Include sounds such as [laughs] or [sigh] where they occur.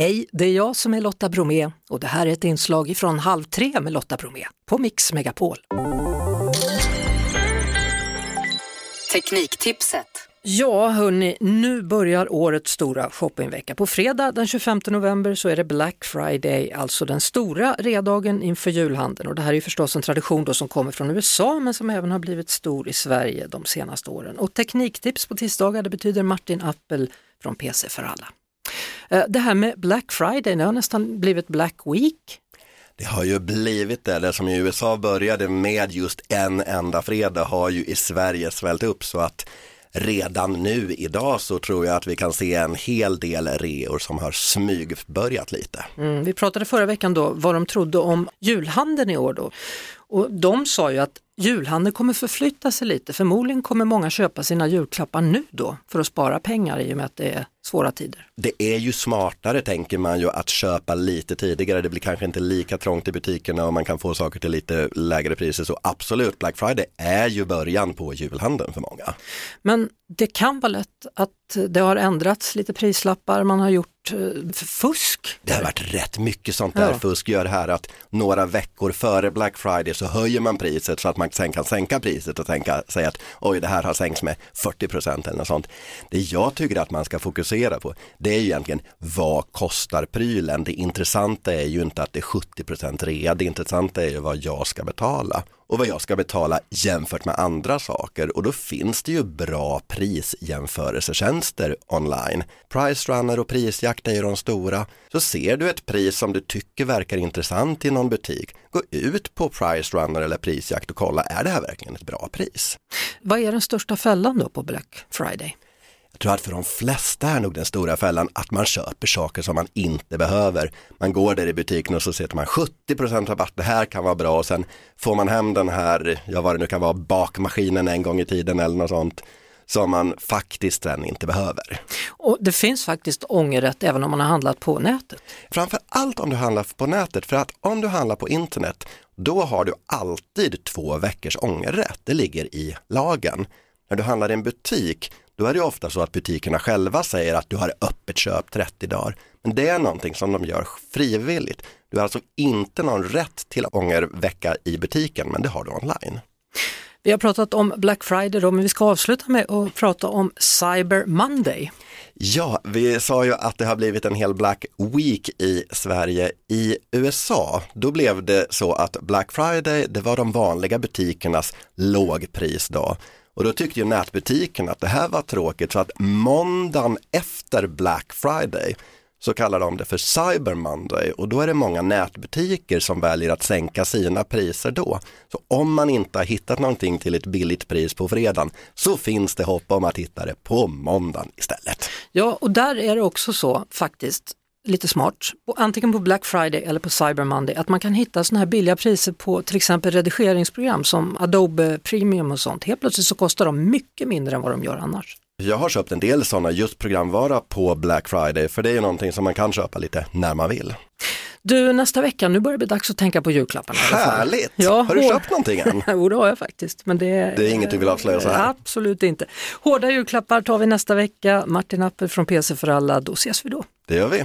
Hej, det är jag som är Lotta Bromé och det här är ett inslag från Halv tre med Lotta Bromé på Mix Megapol. Tekniktipset. Ja, hörni, nu börjar årets stora shoppingvecka. På fredag den 25 november så är det Black Friday, alltså den stora redagen inför julhandeln. Och det här är förstås en tradition då som kommer från USA men som även har blivit stor i Sverige de senaste åren. Och tekniktips på tisdagar det betyder Martin Appel från PC för alla. Eh, det här med Black Friday, det har nästan blivit Black Week. Det har ju blivit det, det som i USA började med just en enda fredag har ju i Sverige svällt upp så att redan nu idag så tror jag att vi kan se en hel del reor som har smygbörjat lite. Mm, vi pratade förra veckan då vad de trodde om julhandeln i år då. Och de sa ju att julhandeln kommer förflytta sig lite. Förmodligen kommer många köpa sina julklappar nu då för att spara pengar i och med att det är svåra tider. Det är ju smartare tänker man ju att köpa lite tidigare. Det blir kanske inte lika trångt i butikerna och man kan få saker till lite lägre priser. Så absolut, Black Friday är ju början på julhandeln för många. Men det kan vara lätt att det har ändrats lite prislappar, man har gjort eh, fusk. Det har varit rätt mycket sånt där Ja. fusk gör här att några veckor före Black Friday så höjer man priset så att man sen kan sänka priset och tänka sig att oj det här har sänkts med 40% eller något sånt. Det jag tycker att man ska fokusera på det är ju egentligen vad kostar prylen? Det intressanta är ju inte att det är 70% rea, det intressanta är ju vad jag ska betala och vad jag ska betala jämfört med andra saker och då finns det ju bra prisjämförelsetjänster online. Pricerunner och Prisjakt är ju de stora. Så ser du ett pris som du tycker verkar intressant i någon butik, gå ut på Pricerunner eller Prisjakt och kolla, är det här verkligen ett bra pris? Vad är den största fällan då på Black Friday? Tror att för de flesta är nog den stora fällan att man köper saker som man inte behöver. Man går där i butiken och så sätter man 70% rabatt, det här kan vara bra och sen får man hem den här, ja vad det nu kan vara, bakmaskinen en gång i tiden eller något sånt som man faktiskt sen inte behöver. Och det finns faktiskt ångerrätt även om man har handlat på nätet. Framför allt om du handlar på nätet, för att om du handlar på internet, då har du alltid två veckors ångerrätt. Det ligger i lagen. När du handlar i en butik, då är det ofta så att butikerna själva säger att du har öppet köp 30 dagar. Men det är någonting som de gör frivilligt. Du har alltså inte någon rätt till ångervecka i butiken, men det har du online. Vi har pratat om Black Friday då, men vi ska avsluta med att prata om Cyber Monday. Ja, vi sa ju att det har blivit en hel Black Week i Sverige. I USA, då blev det så att Black Friday, det var de vanliga butikernas lågprisdag. Och då tyckte ju nätbutiken att det här var tråkigt så att måndagen efter Black Friday så kallar de det för Cyber Monday och då är det många nätbutiker som väljer att sänka sina priser då. Så om man inte har hittat någonting till ett billigt pris på fredagen så finns det hopp om att hitta det på måndagen istället. Ja, och där är det också så faktiskt, lite smart, antingen på Black Friday eller på Cyber Monday, att man kan hitta sådana här billiga priser på till exempel redigeringsprogram som Adobe Premium och sånt. Helt plötsligt så kostar de mycket mindre än vad de gör annars. Jag har köpt en del sådana just programvara på Black Friday för det är ju någonting som man kan köpa lite när man vill. Du, nästa vecka, nu börjar det bli dags att tänka på julklapparna. Härligt! Ja, har du hår- köpt någonting än? [laughs] Jo, det har jag faktiskt. Men det, Det är inget du vill avslöja så här? Absolut inte. Hårda julklappar tar vi nästa vecka. Martin Appel från PC för alla, då ses vi då. Det gör vi.